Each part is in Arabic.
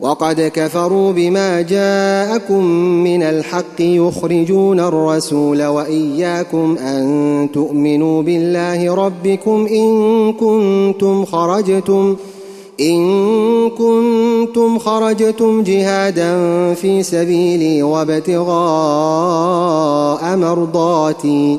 وقد كفروا بما جاءكم من الحق يخرجون الرسول وإياكم أن تؤمنوا بالله ربكم إن كنتم خرجتم إن كنتم خرجتم جهادا في سبيلي وابتغاء مرضاتي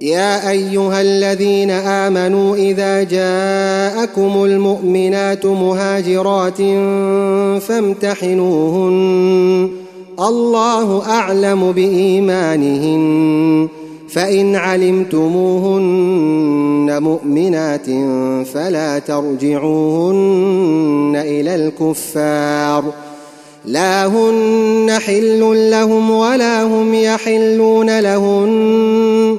يا أيها الذين آمنوا إذا جاءكم المؤمنات مهاجرات فامتحنوهن. الله أعلم بإيمانهن. فإن علمتموهن مؤمنات فلا ترجعوهن إلى الكفار. لا هن حل لهم ولا هم يحلون لهن.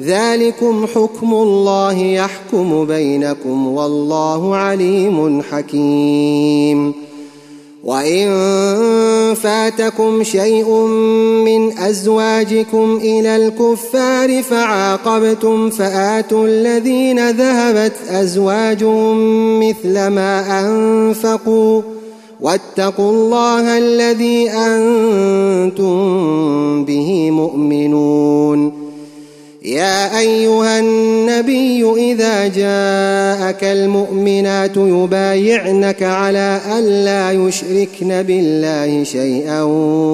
ذلكم حكم الله يحكم بينكم والله عليم حكيم. وإن فاتكم شيء من أزواجكم إلى الكفار فعاقبتم فآتوا الذين ذهبت أزواجهم مثل ما أنفقوا. واتقوا الله الذي أنتم به مؤمنون. يا أيها النبي إذا جاءك المؤمنات يبايعنك على الا يشركن بالله شيئا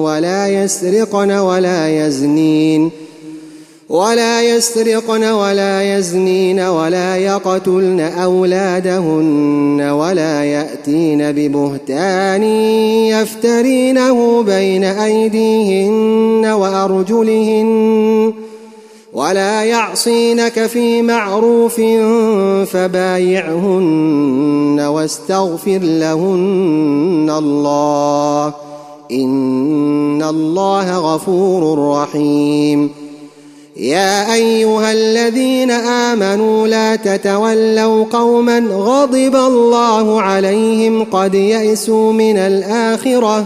ولا يسرقن ولا يزنين ولا يسرقن ولا يزنين ولا يقتلن أولادهن ولا يأتين ببهتان يفترينه بين أيديهن وأرجلهن ولا يعصينك في معروف فبايعهن واستغفر لهن الله. إن الله غفور رحيم. يا أيها الذين آمنوا لا تتولوا قوما غضب الله عليهم قد يئسوا من الآخرة